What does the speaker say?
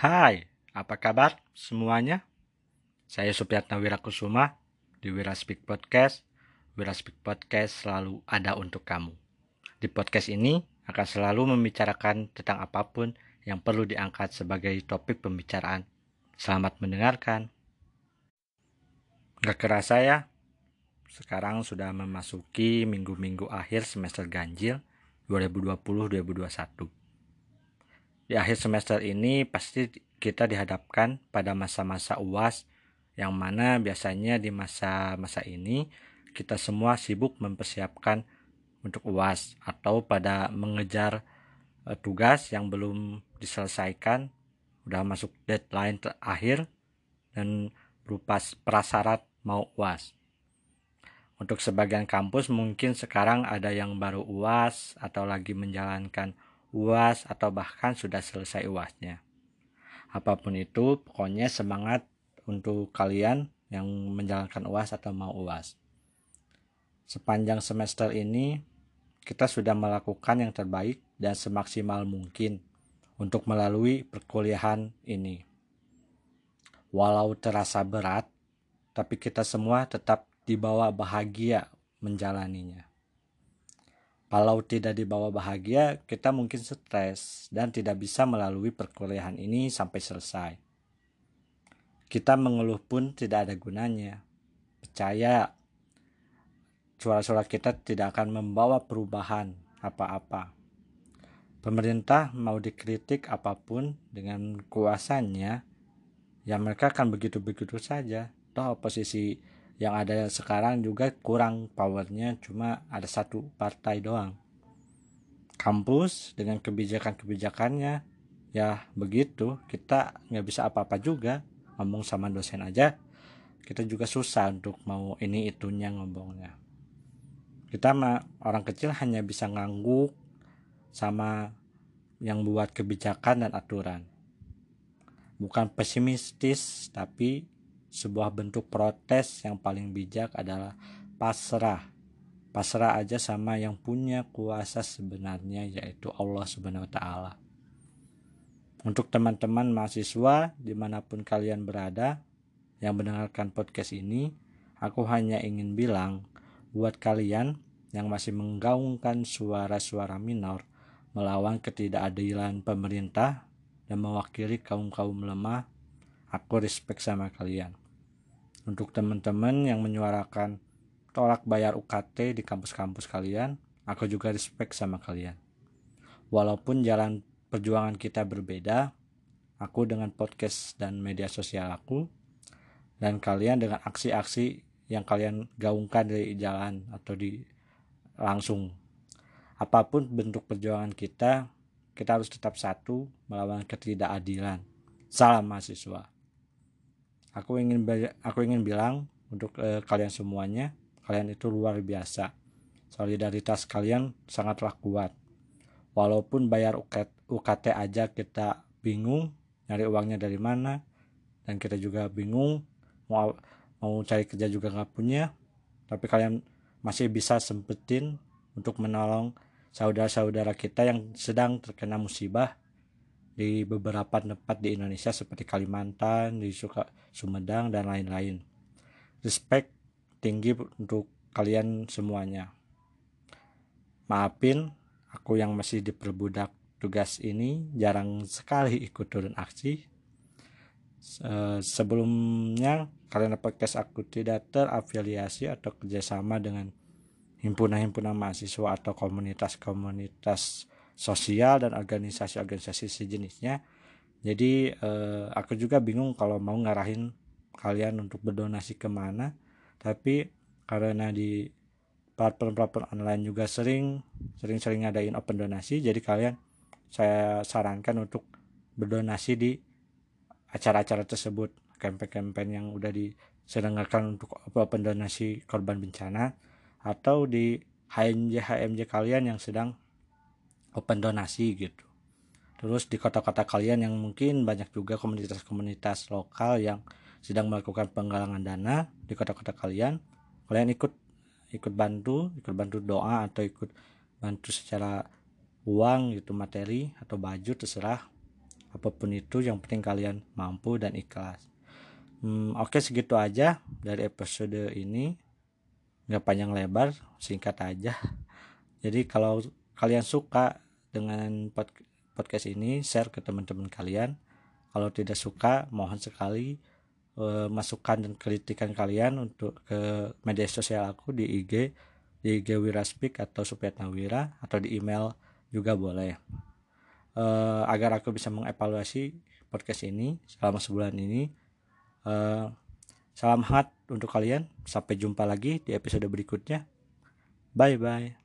Hai, apa kabar semuanya? Saya Supiatna Wirakusuma di Wira Speak Podcast. Wira Speak Podcast selalu ada untuk kamu. Di podcast ini akan selalu membicarakan tentang apa pun yang perlu diangkat sebagai topik pembicaraan. Selamat mendengarkan. Gak kerasa ya, sekarang sudah memasuki minggu-minggu akhir semester ganjil 2020-2021. Di akhir semester ini pasti kita dihadapkan pada masa-masa UAS yang mana biasanya di masa-masa ini kita semua sibuk mempersiapkan untuk UAS atau pada mengejar uh, tugas yang belum diselesaikan udah masuk deadline terakhir dan berupa prasyarat mau UAS. Untuk sebagian kampus mungkin sekarang ada yang baru UAS atau lagi menjalankan UAS atau bahkan sudah selesai UASnya. Apa pun itu, pokoknya semangat untuk kalian yang menjalankan UAS atau mau UAS. Sepanjang semester ini, kita sudah melakukan yang terbaik dan semaksimal mungkin untuk melalui perkuliahan ini. Walau terasa berat, tapi kita semua tetap dibawa bahagia menjalaninya. Kalau tidak dibawa bahagia, kita mungkin stres dan tidak bisa melalui perkuliahan ini sampai selesai. Kita mengeluh pun tidak ada gunanya. Percaya, suara-suara kita tidak akan membawa perubahan apa-apa. Pemerintah mau dikritik apa pun dengan kuasanya, ya mereka akan begitu-begitu saja. Toh oposisi yang ada sekarang juga kurang powernya cuma ada satu partai doang. Kampus dengan kebijakan-kebijakannya ya begitu. Kita nggak bisa apa-apa juga ngomong sama dosen aja. Kita juga susah untuk mau ini itunya ngomongnya. Kita mah orang kecil hanya bisa ngangguk sama yang buat kebijakan dan aturan. Bukan pesimistis tapi sebuah bentuk protes yang paling bijak adalah pasrah. Pasrah aja sama yang punya kuasa sebenarnya yaitu Allah Subhanahu wa taala. Untuk teman-teman mahasiswa di mana pun kalian berada yang mendengarkan podcast ini, aku hanya ingin bilang buat kalian yang masih menggaungkan suara-suara minor melawan ketidakadilan pemerintah dan mewakili kaum-kaum lemah, aku respect sama kalian untuk teman-teman yang menyuarakan tolak bayar UKT di kampus-kampus kalian, aku juga respect sama kalian. Walaupun jalan perjuangan kita berbeda, aku dengan podcast dan media sosial aku, dan kalian dengan aksi-aksi yang kalian gaungkan dari jalan atau di langsung. Apa pun bentuk perjuangan kita, kita harus tetap satu melawan ketidakadilan. Salam mahasiswa aku ingin aku ingin bilang untuk uh, kalian semuanya kalian itu luar biasa. Solidaritas kalian sangatlah kuat. Walaupun bayar UKT, UKT aja kita bingung nyari uangnya dari mana dan kita juga bingung mau mau cari kerja juga nggak punya tapi kalian masih bisa sempetin untuk menolong saudara-saudara kita yang sedang terkena musibah di beberapa tempat di Indonesia seperti Kalimantan, di Suka, Sumedang dan lain-lain. Respect tinggi untuk kalian semuanya. Maafin aku yang masih diperbudak tugas ini jarang sekali ikut turun aksi. Sebelumnya karena podcast aku tidak terafiliasi atau kerjasama dengan himpunan-himpunan mahasiswa atau komunitas-komunitas sosial dan organisasi-organisasi sejenisnya. Jadi eh, aku juga bingung kalau mau ngarahin kalian untuk berdonasi ke mana. Tapi karena di platform-platform online juga sering sering-sering ngadain open donasi jadi kalian saya sarankan untuk berdonasi di acara-acara tersebut. Campaign-campaign yang udah diselenggarakan untuk open donasi korban bencana atau di HMJ HMJ kalian yang sedang open donasi gitu. Terus di kota-kota kalian yang mungkin banyak juga komunitas-komunitas lokal yang sedang melakukan penggalangan dana di kota-kota kalian kalian ikut ikut bantu ikut bantu doa atau ikut bantu secara uang gitu materi atau baju terserah. Apa pun itu yang penting kalian mampu dan ikhlas. Hmm, oke segitu aja dari episode ini. Nggak panjang lebar singkat aja. Jadi kalau kalian suka dengan podcast ini share ke teman-teman kalian. Kalau tidak suka mohon sekali uh, masukan dan kritikan kalian untuk ke media sosial aku di IG di IG Wiraspik atau Supiatna Wira atau di email juga boleh. Uh, agar aku bisa mengevaluasi podcast ini selama sebulan ini. Uh, salam hangat untuk kalian. Sampai jumpa lagi di episode berikutnya. Bye bye